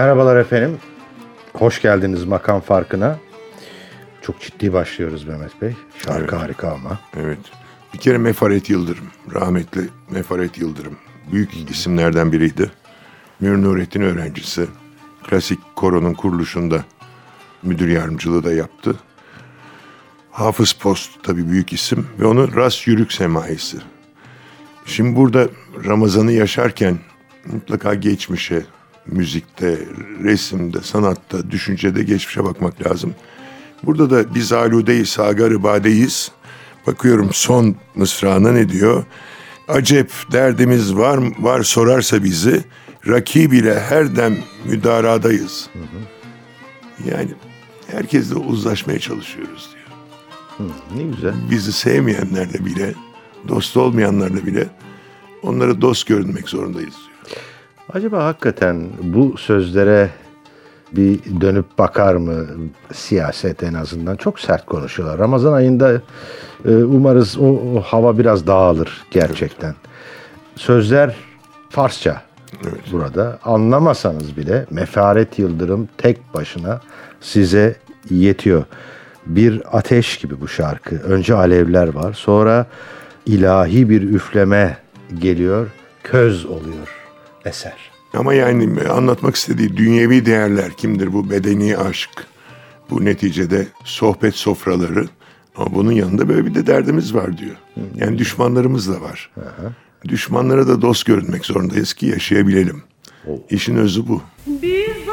Merhabalar efendim. Hoş geldiniz makam farkına. Çok ciddi başlıyoruz Mehmet Bey. Şarkı Evet. harika ama. Evet. Bir kere Mefaret Yıldırım, rahmetli Mefaret Yıldırım. Büyük isimlerden biriydi. Münir Nurettin öğrencisi. Klasik koronun kuruluşunda müdür yardımcılığı da yaptı. Hafız Post tabii büyük isim ve onu Ras Yürük Semaisi. Şimdi burada Ramazan'ı yaşarken mutlaka geçmişe, müzikte, resimde, sanatta, düşüncede geçmişe bakmak lazım. Burada da biz aludeyiz, sagar badeyiz. Bakıyorum son mısrağına ne diyor? Acep derdimiz var var sorarsa bizi rakib ile her dem müdaradayız. Yani herkesle uzlaşmaya çalışıyoruz diyor. Ne güzel. Bizi sevmeyenlerle bile, dost olmayanlarla bile onlara dost görünmek zorundayız diyor. Acaba hakikaten bu sözlere bir dönüp bakar mı siyaset en azından? Çok sert konuşuyorlar. Ramazan ayında e, umarız o, o hava biraz dağılır gerçekten. Sözler Farsça Evet. burada. Anlamasanız bile Mefaret Yıldırım tek başına size yetiyor. Bir ateş gibi bu şarkı. Önce alevler var. Sonra ilahi bir üfleme geliyor. Köz oluyor eser. Ama yani anlatmak istediği dünyevi değerler kimdir? Bu bedeni aşk, bu neticede sohbet sofraları. Ama bunun yanında böyle bir de derdimiz var diyor. Yani düşmanlarımız da var. Düşmanlara da dost görünmek zorundayız ki yaşayabilelim. İşin özü bu. Biz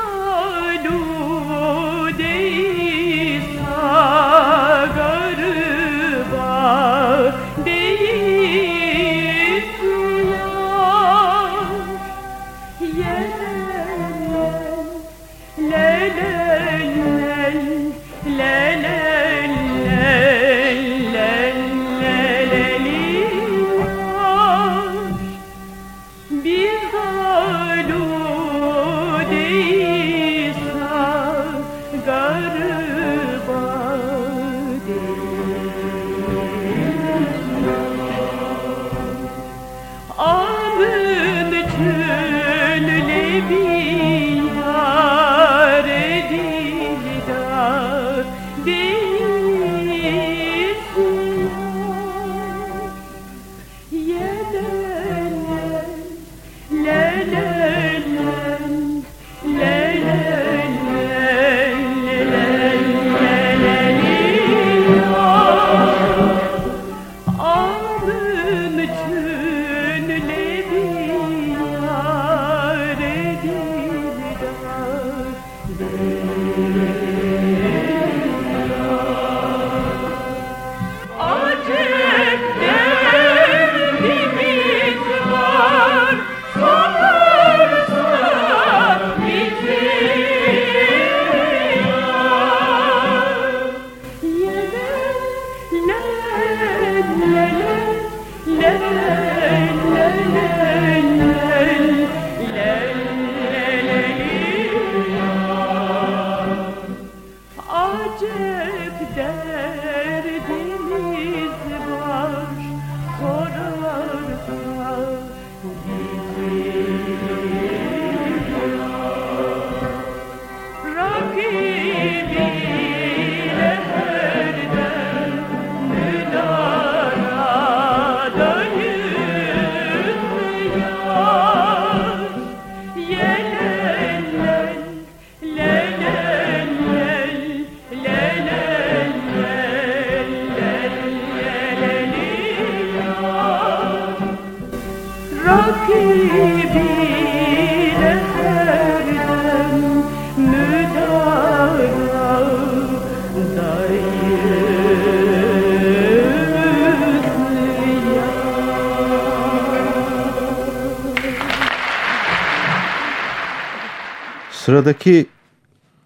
Sıradaki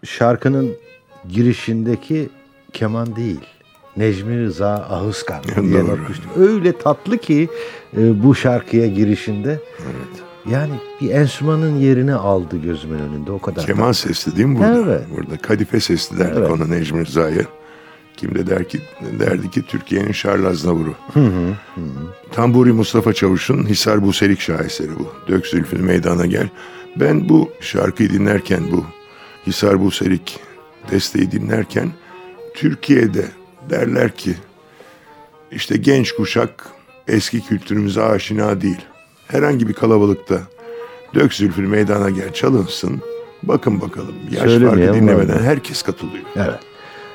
şarkının girişindeki keman değil. Necmi Rıza Ahıskan diye düştüm. Öyle tatlı ki e, bu şarkıya girişinde. Yani bir enstrümanın yerini aldı gözümün önünde o kadar. Keman sesli değil mi burada? Evet. Burada kadife sesli derdik Evet. ona Necmi Rıza'ya. Kim de der ki, derdi ki Türkiye'nin Charles Aznavur'u. Tamburi Mustafa Çavuş'un Hisar Buselik şaheseri bu. Dök zülfünü meydana gel. Ben bu şarkıyı dinlerken bu Hisar Buselik desteği dinlerken Türkiye'de derler ki işte genç kuşak eski kültürümüze aşina değil. Herhangi bir kalabalıkta dök zülfünü meydana gel çalınsın. Bakın bakalım yaş farkı dinlemeden var. herkes katılıyor. Evet.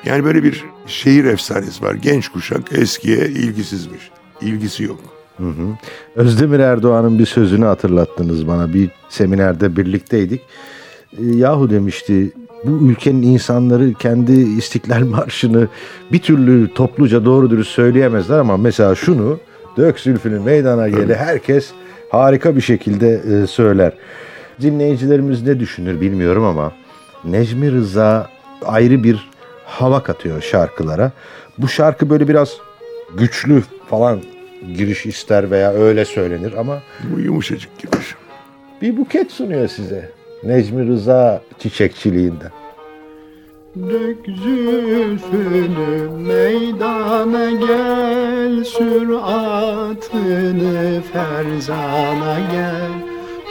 Yani böyle bir şehir efsanesi var. Genç kuşak eskiye ilgisizmiş. İlgisi yok. Özdemir Erdoğan'ın bir sözünü hatırlattınız bana. Bir seminerde birlikteydik. E, Yahu demişti bu ülkenin insanları kendi İstiklal Marşı'nı bir türlü topluca doğru dürüst söyleyemezler ama mesela şunu dök zülfünü meydana gele herkes harika bir şekilde e, söyler. Dinleyicilerimiz ne düşünür bilmiyorum ama Necmi Rıza ayrı bir hava katıyor şarkılara. Bu şarkı böyle biraz güçlü falan giriş ister veya öyle söylenir ama Bu yumuşacık giriş. bir buket sunuyor size. Necmi Rıza çiçekçiliğinden. Dök zülfünü meydana gel Süratını ferzana gel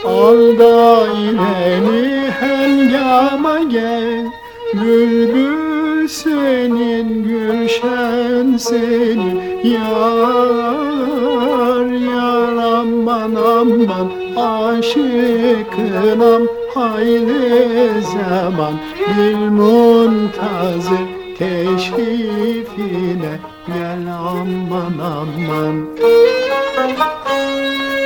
Al daireni hengama gel Bülbül senin gülşen senin. Yar yar aman aman Aşıkınam hayli zaman. Bil muntazır teşrifine Gel aman aman. Verdin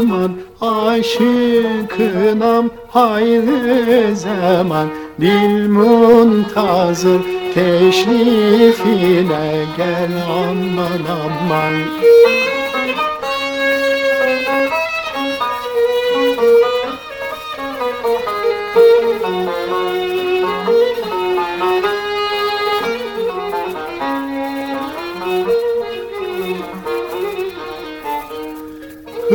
aman aman Aşıkınam hayli zaman. Dil muntazır teşrifine Gel aman aman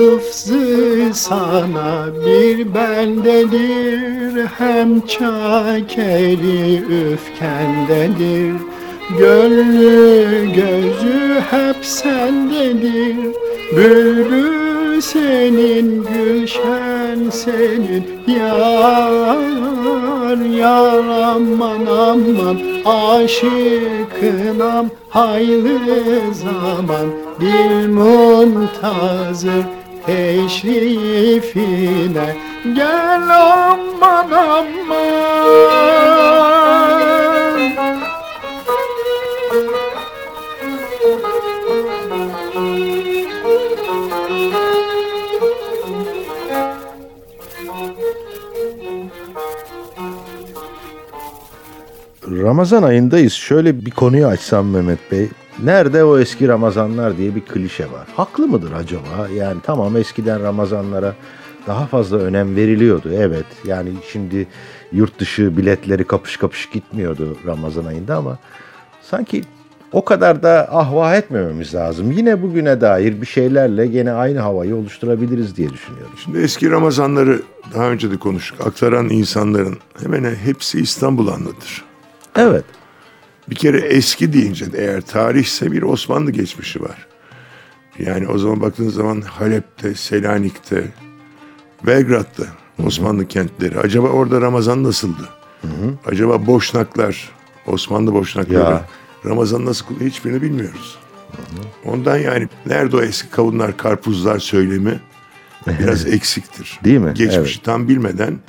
Hıfzı sana bir bendedir Hem çakeri üfkendedir Gönlü gözü hep sendedir. Bülbül senin, gülşen senin. Yar, yar aman aman Aşıkınam hayli zaman. Dil muntazır teşrifine Gel aman aman Ramazan ayındayız. Şöyle bir konuyu açsam Mehmet Bey. Nerede o eski Ramazanlar diye bir klişe var. Haklı mıdır acaba? Yani tamam eskiden Ramazanlara daha fazla önem veriliyordu. Evet yani şimdi yurt dışı biletleri kapış kapış gitmiyordu Ramazan ayında ama sanki o kadar da ahva etmememiz lazım. Yine bugüne dair bir şeylerle gene aynı havayı oluşturabiliriz diye düşünüyorum. Şimdi eski Ramazanları daha önce de konuştuk. Aktaran insanların hemen hepsi İstanbul anlatır. Evet. Bir kere eski deyince de eğer tarihse bir Osmanlı geçmişi var. Yani o zaman baktığınız zaman Halep'te, Selanik'te, Belgrad'da Osmanlı kentleri. Acaba orada Ramazan nasıldı? Acaba Boşnaklar, Osmanlı Boşnakları Ya. Ramazan nasıl kılıyor hiçbirini bilmiyoruz. Ondan yani nerede o eski kavunlar, karpuzlar söylemi biraz eksiktir. Değil mi? Geçmişi Evet. tam bilmeden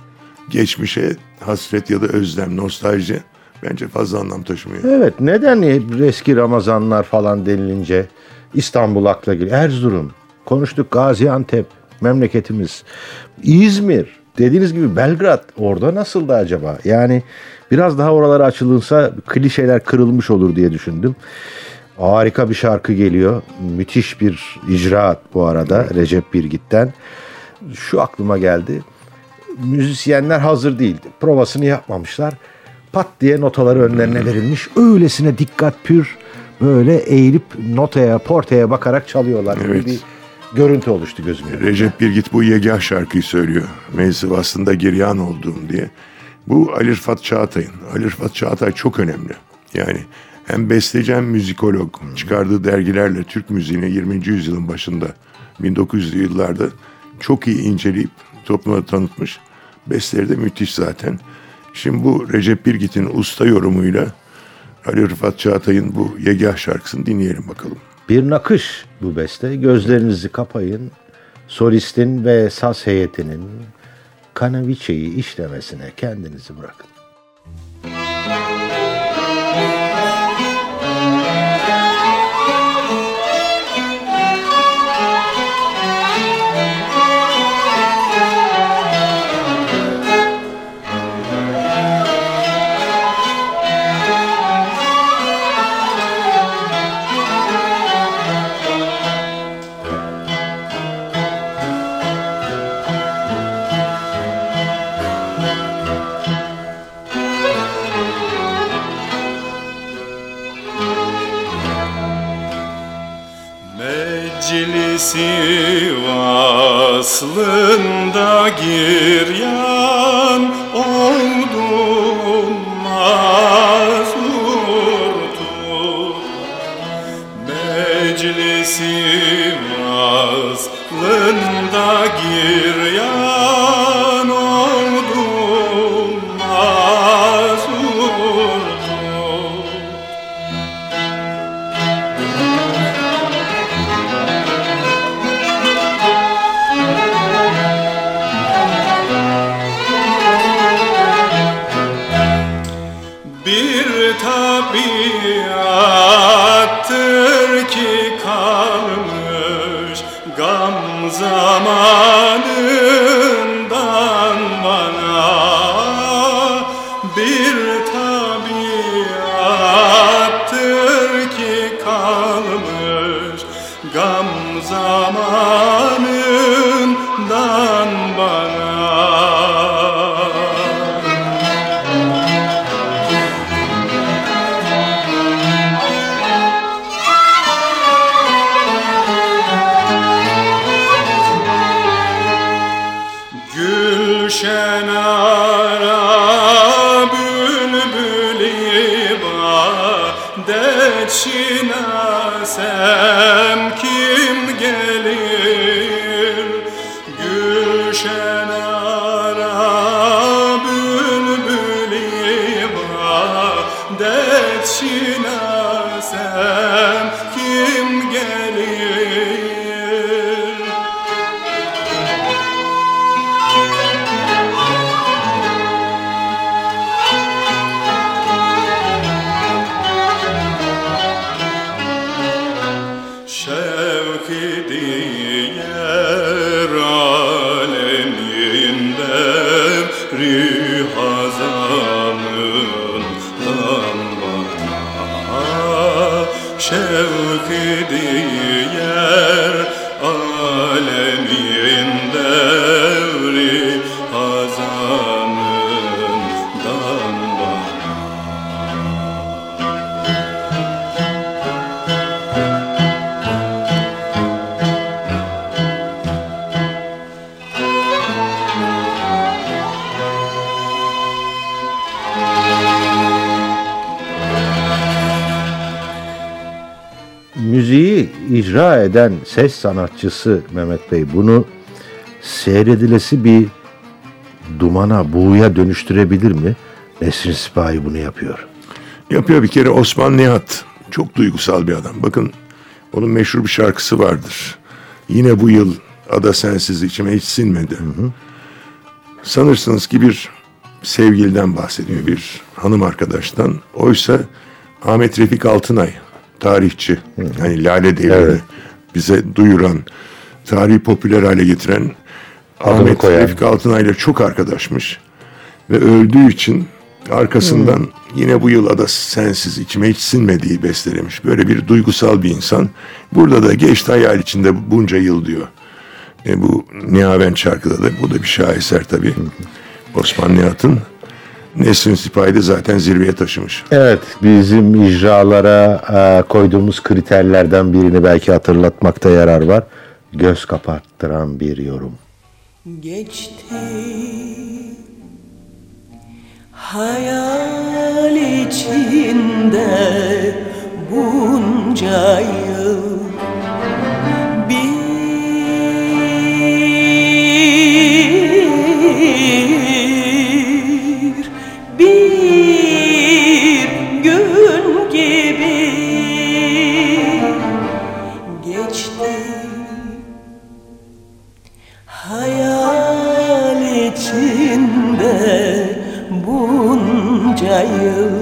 geçmişe hasret ya da özlem, nostalji bence fazla anlam taşımıyor. Evet neden eski Ramazanlar falan denilince İstanbul akla geliyor. Erzurum, konuştuk Gaziantep, memleketimiz. İzmir, dediğiniz gibi Belgrad orada nasıldı acaba? Yani biraz daha oralara açılınsa klişeler kırılmış olur diye düşündüm. Harika bir şarkı geliyor. Müthiş bir icraat bu arada Recep Birgit'ten. Şu aklıma geldi müzisyenler hazır değildi. Provasını yapmamışlar. Pat diye notaları önlerine verilmiş. Öylesine dikkat pür böyle eğilip notaya, portaya bakarak çalıyorlar. Evet. bir görüntü oluştu gözümün. Recep Birgit bu yegah şarkıyı söylüyor. Mevzu aslında giryan olduğum diye. Bu Ali Rıfat Çağatay'ın. Ali Rıfat Çağatay çok önemli. Yani hem besteci hem müzikolog. Çıkardığı dergilerle Türk müziğini 20. yüzyılın başında 1900'lü yıllarda çok iyi inceleyip topluma tanıtmış. Besteleri de müthiş zaten. Şimdi bu Recep Birgit'in usta yorumuyla Ali Rıfat Çağatay'ın bu yegah şarkısını dinleyelim bakalım. Bir nakış bu beste. Gözlerinizi kapayın. Solistin ve saz heyetinin kanaviçeyi işlemesine kendinizi bırakın. Meclisi vaslında giryan oldum Gülşen icra eden ses sanatçısı Mehmet Bey bunu seyredilesi bir dumana, buğuya dönüştürebilir mi? Nesrin Sipahi bunu yapıyor. Yapıyor bir kere Osman Nihat. Çok duygusal bir adam. Bakın onun meşhur bir şarkısı vardır. Yine bu yıl ada sensiz içime hiç sinmedi. Sanırsınız ki bir sevgiliden bahsediyor bir hanım arkadaştan. Oysa Ahmet Refik Altınay tarihçi. Yani Lale Devri'ni Evet. bize duyuran, tarihi popüler hale getiren Ahmet koyan. Refik Altınay'la çok arkadaşmış. Ve öldüğü için arkasından yine bu yıl ada sensiz içime hiç sinmediği bestelemiş. Böyle bir duygusal bir insan. Burada da geçti hayal içinde bunca yıl diyor. E, bu Nihavent şarkıda da bu da bir şaheser tabii. Osman Nihat'ın Nesrin Sipahi de zaten zirveye taşımış. Evet, bizim icralara e, koyduğumuz kriterlerden birini belki hatırlatmakta yarar var. Göz kapattıran bir yorum. Geçti Hayal içinde bunca yıl Bir, bunca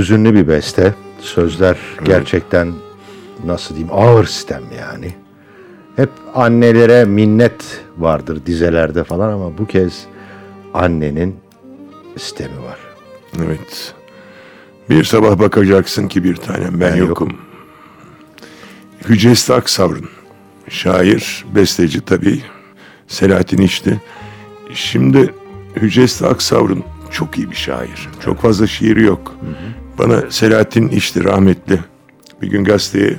hüzünlü bir beste. Sözler gerçekten nasıl diyeyim ağır sistem yani. Hep annelere minnet vardır dizelerde falan ama bu kez annenin sistemi var. Evet. Bir sabah bakacaksın ki bir tanem ben, Ben yokum. yokum. Hücresi Aksavrun. Şair, besteci tabii. Selahattin İşti. Şimdi Hücresi Aksavrun çok iyi bir şair. Çok fazla şiiri yok. Bana Selahattin İşti rahmetli bir gün gazeteye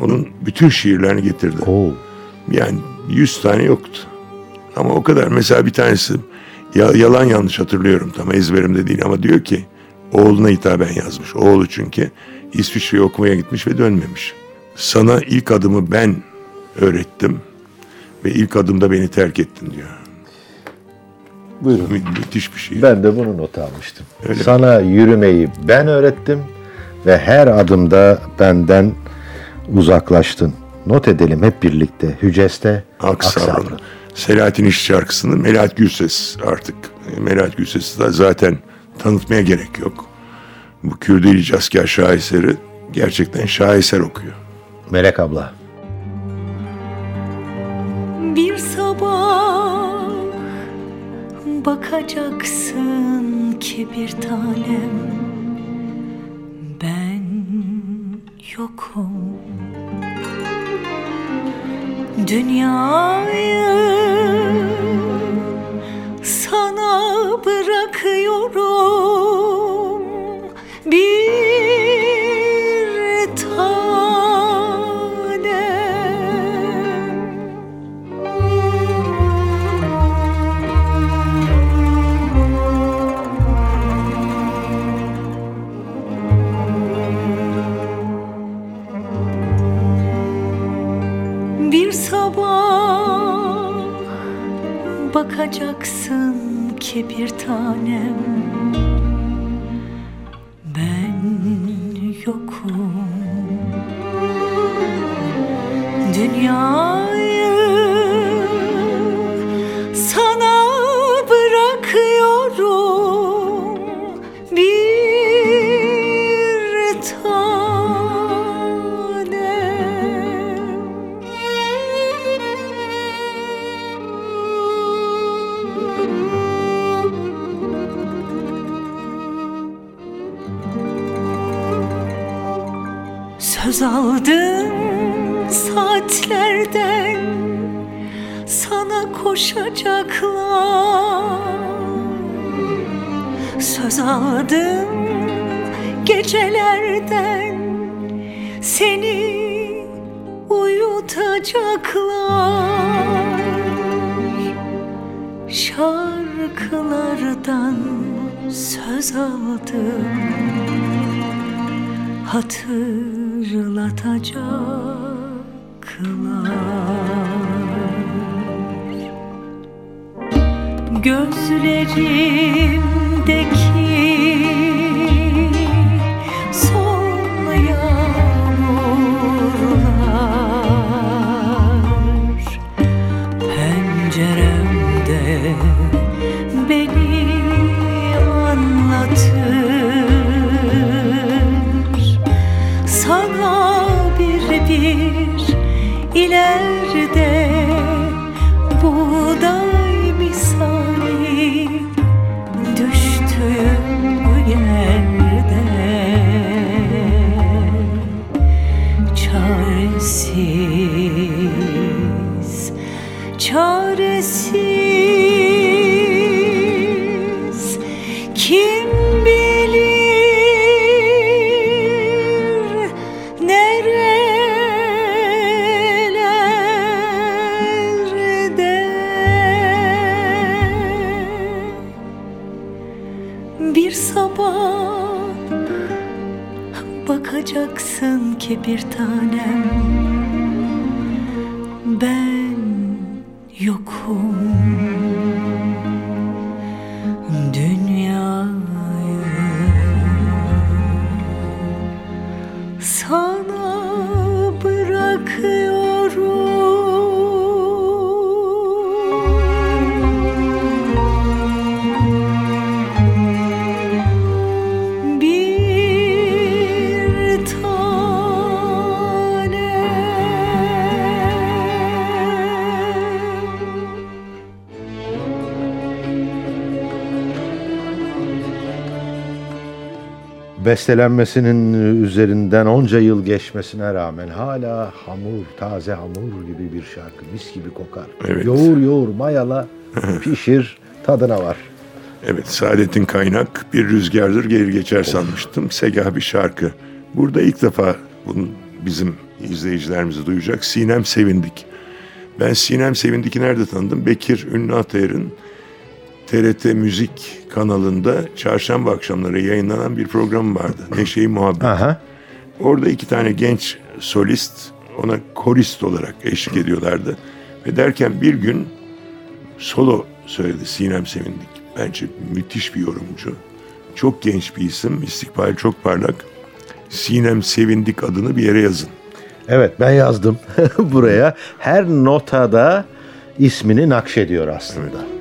onun bütün şiirlerini getirdi. Oo. Yani 100 tane yoktu. Ama o kadar. Mesela bir tanesi Ya, yalan yanlış hatırlıyorum tam ezberimde değil ama diyor ki oğluna hitaben yazmış. Oğlu çünkü İsviçre'ye okumaya gitmiş ve dönmemiş. Sana ilk adımı ben öğrettim ve ilk adımda beni terk ettin diyor. Buyurun. Mü- müthiş bir şey. Ben de bunu not almıştım. Öyle Sana yürümeyi ben öğrettim ve her adımda benden uzaklaştın. Not edelim hep birlikte. Hüceste Aksavrun. Selahattin İş şarkısını Melahat Gülses artık. Melahat Gülses'i de zaten tanıtmaya gerek yok. Bu Kürdili Casker şaheseri gerçekten şaheser okuyor. Melek abla. Bir sabah bakacaksın ki bir tanem. Ben yokum. Dünyayı sana bırakıyorum. Bir söz aldım hatırlatacaklar. Gözlerimdeki bir tanem Bestelenmesinin üzerinden onca yıl geçmesine rağmen hala hamur, taze hamur gibi bir şarkı. Mis gibi kokar. Evet. Yoğur yoğur mayala, pişir, tadına var. Evet, Saadet'in kaynak bir rüzgardır gelir geçer sanmıştım. Segah bir şarkı. Burada ilk defa bunu bizim izleyicilerimizi duyacak. Sinem Sevindik. Ben Sinem Sevindik'i nerede tanıdım? Bekir Ünlü Atayır'ın TRT Müzik kanalında çarşamba akşamları yayınlanan bir program vardı. Neşe'yi Muhabbet. Aha. Orada iki tane genç solist ona korist olarak eşlik ediyorlardı. Ve derken bir gün solo söyledi Sinem Sevindik. Bence müthiş bir yorumcu. Çok genç bir isim, istikbal çok parlak. Sinem Sevindik adını bir yere yazın. Evet ben yazdım buraya. Her notada ismini nakşediyor aslında. Gelir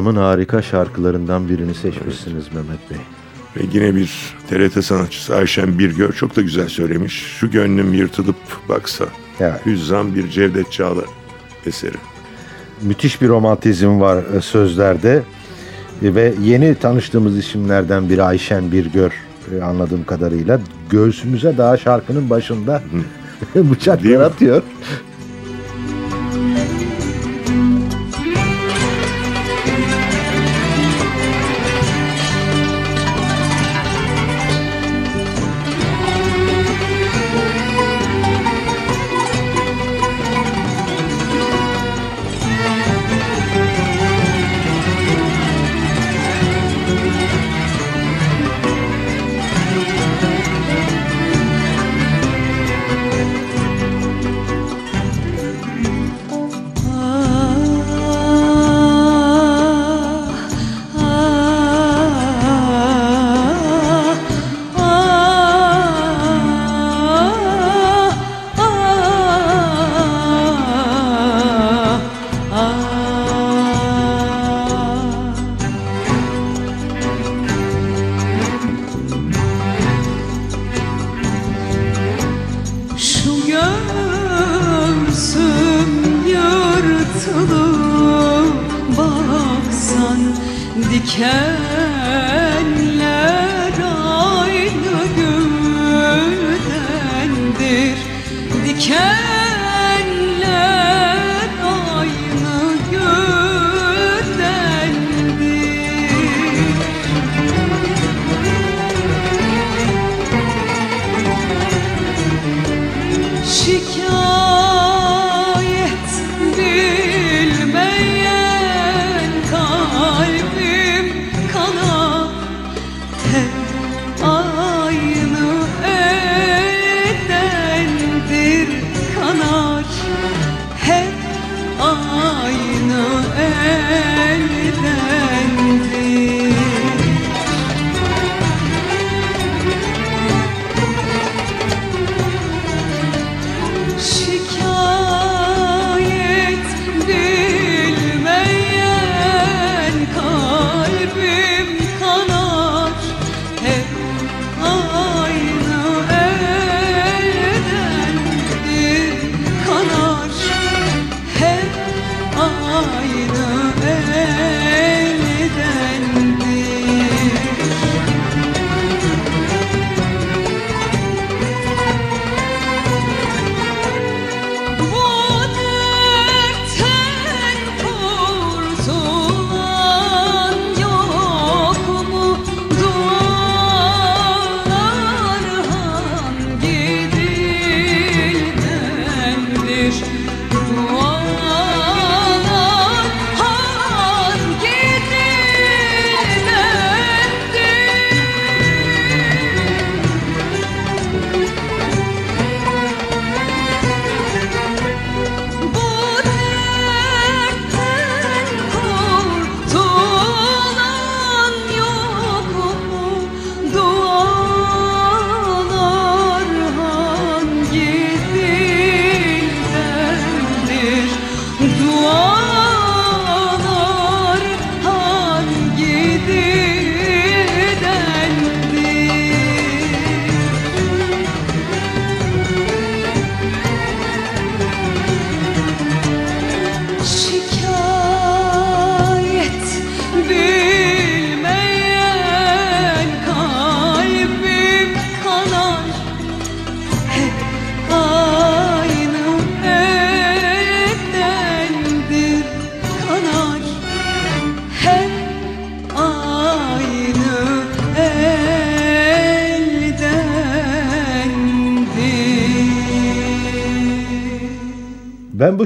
Hüzzam'ın harika şarkılarından birini seçmişsiniz Mehmet Bey. Ve yine bir TRT sanatçısı Ayşen Birgör çok da güzel söylemiş. Şu gönlüm yırtılıp baksa. Evet. Hüzzam bir Cevdet Çağlar eseri. Müthiş bir romantizm var e, sözlerde. E, Ve yeni tanıştığımız isimlerden biri Ayşen Birgör e, anladığım kadarıyla. Göğsümüze daha şarkının başında bıçaklar atıyor.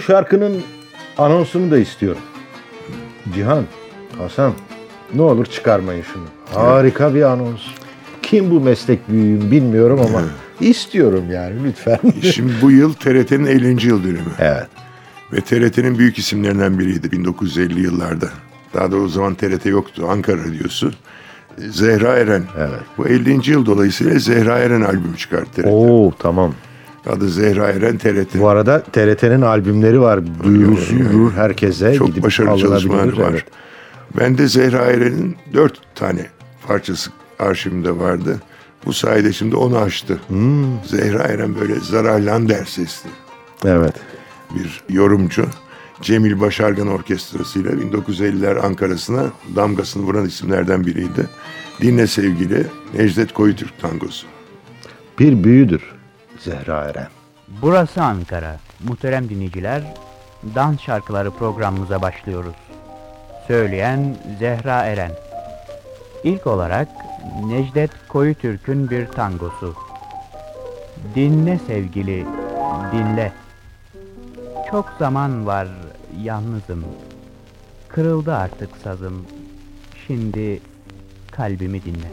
Şarkının anonsunu da istiyorum. Cihan, Hasan ne olur çıkarmayın şunu. Harika bir anons. Kim bu meslek büyüğüm bilmiyorum ama istiyorum yani lütfen. Şimdi bu yıl TRT'nin 50. yıl dönümü. evet. Ve TRT'nin büyük isimlerinden biriydi 1950 yıllarda. Daha da o zaman TRT yoktu. Ankara Radyosu. Zehra Eren. Evet. Bu 50. yıl dolayısıyla Zehra Eren albümü çıkarttı. Oo tamam. Adı Zehra Eren TRT. Bu arada TRT'nin albümleri var. Duyurusu yürür herkese. Çok gidip başarılı çalışmalar var. Evet. Ben de Zehra Eren'in dört tane parçası arşivimde vardı. Bu sayede şimdi onu açtı. Hmm. Zehra Eren böyle Zara Lander sesli Evet. bir yorumcu. Cemil Başargan Orkestrası ile 1950'ler Ankara'sına damgasını vuran isimlerden biriydi. Dinle sevgili Necdet Koyutürk tangosu. Bir büyüdür Zehra Eren. Burası Ankara. Muhterem dinleyiciler, dans şarkıları programımıza başlıyoruz. Söyleyen Zehra Eren. İlk olarak Necdet Koyutürk'ün bir tangosu. Dinle sevgili, dinle. Çok zaman var yalnızım. Kırıldı artık sazım. Şimdi kalbimi dinle.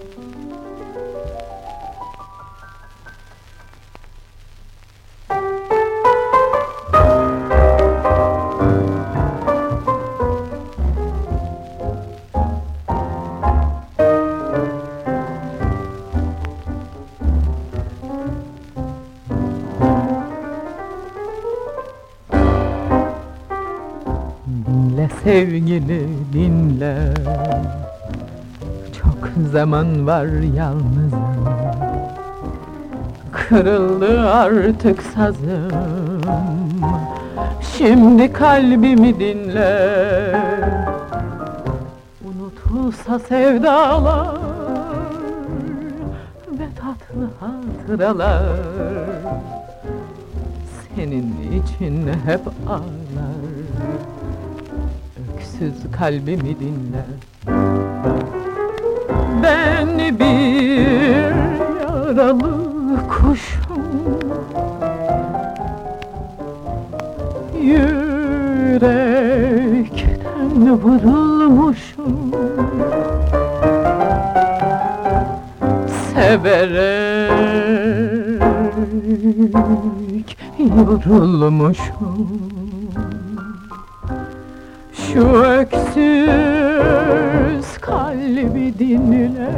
Sevgili dinle Çok zaman var yalnızım. Kırıldı artık sazım. Şimdi kalbimi dinle. Unutulsa sevdalar ve tatlı hatıralar. Senin için hep ağlar Öksüz kalbimi dinle. Ben bir yaralı kuşum. Yürekten vurulmuşum. Severek yorulmuşum Şu öksüz kalbi dinle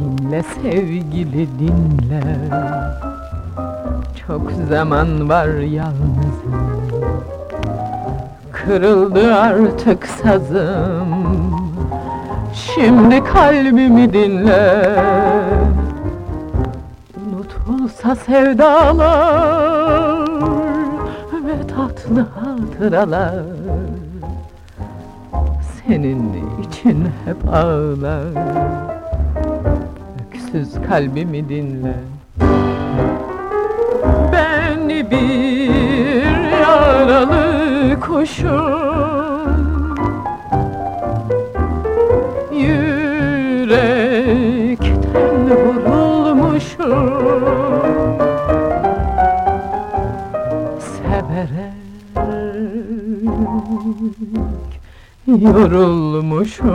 Dinle sevgili dinle Çok zaman var yalnızım Kırıldı artık sazım. Şimdi kalbimi dinle. Unutulsa sevdalar Ve tatlı hatıralar. Senin için hep ağlar. Öksüz kalbimi dinle bir yaralı kuşum Yürekten vurulmuşum. Severek yorulmuşum.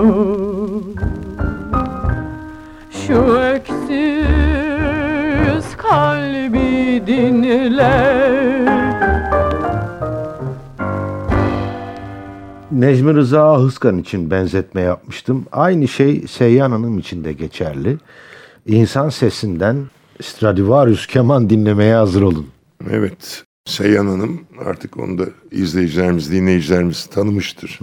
Şu Necmi Rıza Ahıskan için benzetme yapmıştım. Aynı şey Seyyan Hanım için de geçerli. İnsan sesinden Stradivarius keman dinlemeye hazır olun. Evet. Seyhan Hanım artık onu da izleyicilerimiz, dinleyicilerimiz tanımıştır.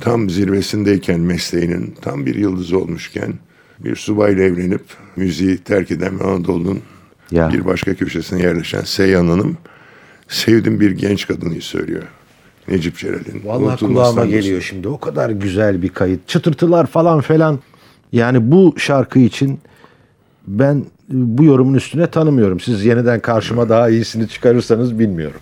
Tam zirvesindeyken mesleğinin, tam bir yıldız olmuşken bir subayla evlenip müziği terk eden ve Anadolu'nun bir başka köşesine yerleşen Seyhan Hanım sevdim bir genç kadını söylüyor. Necip Celal'in. Vallahi kulağıma geliyor şimdi. O kadar güzel bir kayıt. Çıtırtılar falan falan. Yani bu şarkı için ben bu yorumun üstüne tanımıyorum. Siz yeniden karşıma daha iyisini çıkarırsanız bilmiyorum.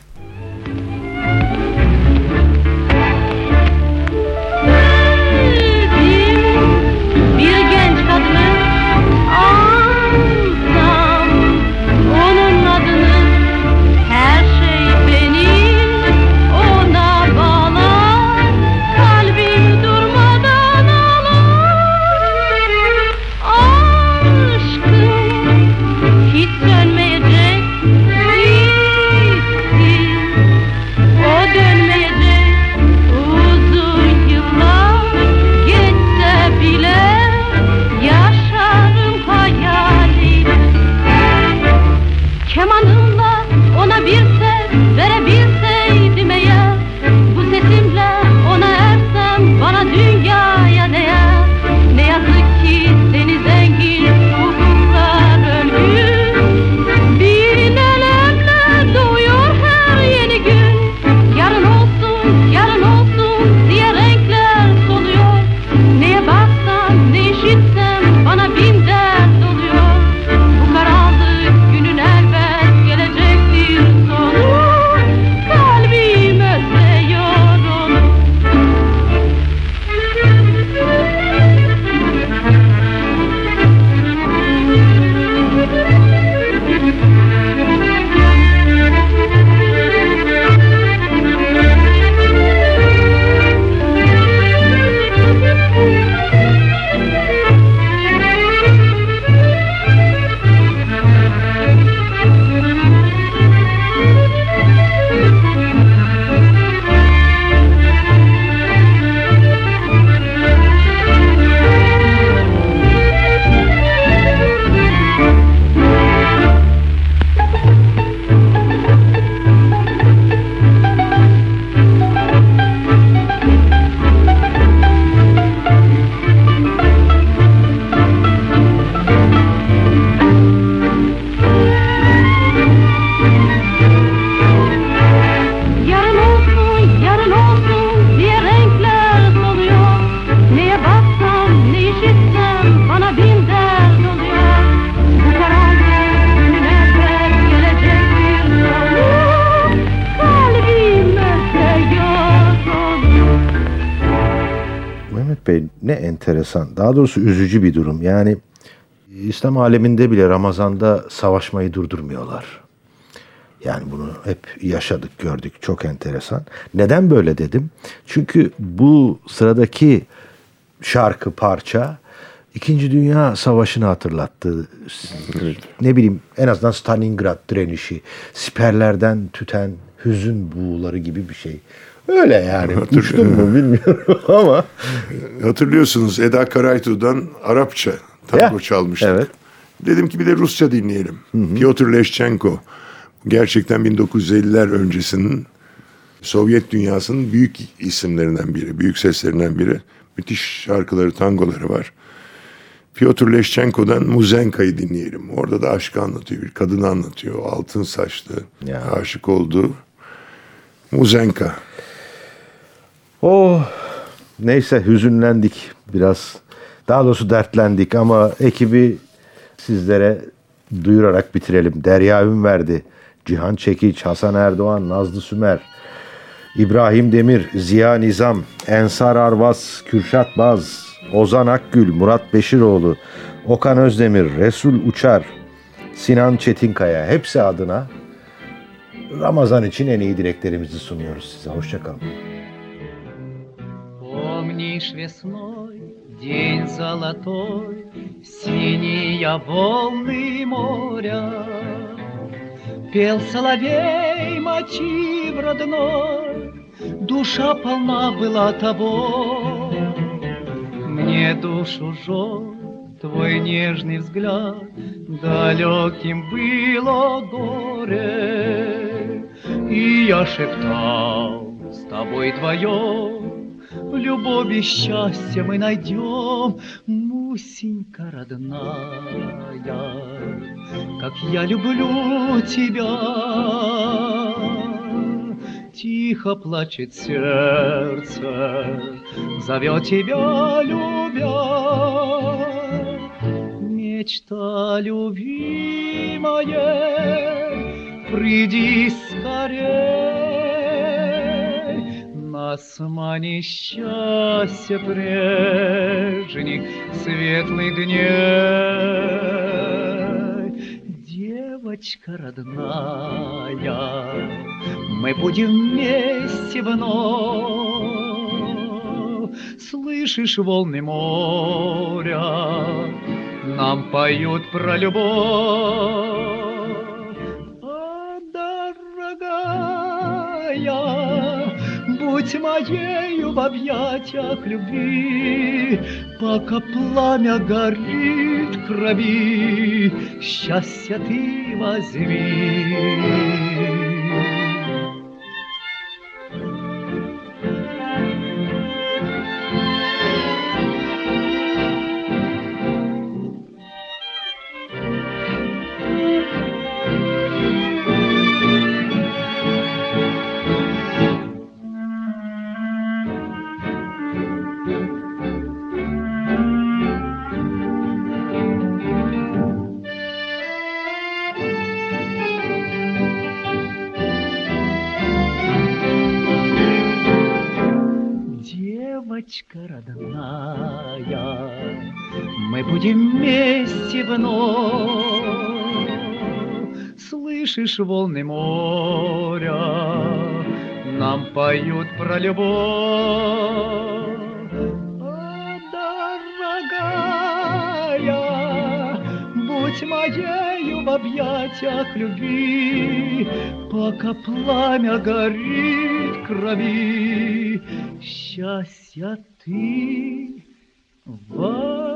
Daha doğrusu üzücü bir durum. Yani İslam aleminde bile Ramazan'da savaşmayı durdurmuyorlar. Yani bunu hep yaşadık, gördük. Çok enteresan. Neden böyle dedim? Çünkü bu sıradaki şarkı, parça İkinci Dünya Savaşı'nı hatırlattı. Ne bileyim en azından Stalingrad direnişi, siperlerden tüten hüzün buğuları gibi bir şey. Öyle yani. Uçtum mu bilmiyorum ama. Hatırlıyorsunuz Eda Karaytu'dan Arapça tango Ya, çalmıştık. evet. Dedim ki bir de Rusça dinleyelim. Piotr Leschenko. Gerçekten 1950'ler öncesinin Sovyet dünyasının büyük isimlerinden biri, büyük seslerinden biri. Müthiş şarkıları, tangoları var. Piotr Leschenko'dan Muzenka'yı dinleyelim. Orada da aşkı anlatıyor. Bir kadını anlatıyor. Altın saçlı, Ya. aşık olduğu. Muzenka. Oh neyse hüzünlendik biraz. Daha doğrusu dertlendik ama ekibi sizlere duyurarak bitirelim. Derya Ünverdi, Cihan Çekiç, Hasan Erdoğan, Nazlı Sümer, İbrahim Demir, Ziya Nizam, Ensar Arvas, Kürşat Baz, Ozan Akgül, Murat Beşiroğlu, Okan Özdemir, Resul Uçar, Sinan Çetinkaya hepsi adına Ramazan için en iyi dileklerimizi sunuyoruz size. Hoşçakalın. Помнишь весной день золотой, Синие волны моря? Пел соловей мотив родной, Душа полна была того. Мне душу жег твой нежный взгляд, Далеким было горе, И я шептал с тобой вдвоем, Любовь и счастье мы найдем, Мусенька родная, как я люблю тебя. Тихо плачет сердце, зовет тебя, любя. Мечта любимая, приди скорей. Нас манит счастье прежних светлых дней. Девочка родная, мы будем вместе вновь. Слышишь волны моря, нам поют про любовь. А, дорогая, будь моею в объятиях любви, пока пламя горит крови, счастье ты возьми. Слышишь волны моря, нам поют про любовь. А, дорогая, будь моею в объятиях любви, пока пламя горит крови, счастья ты возьми.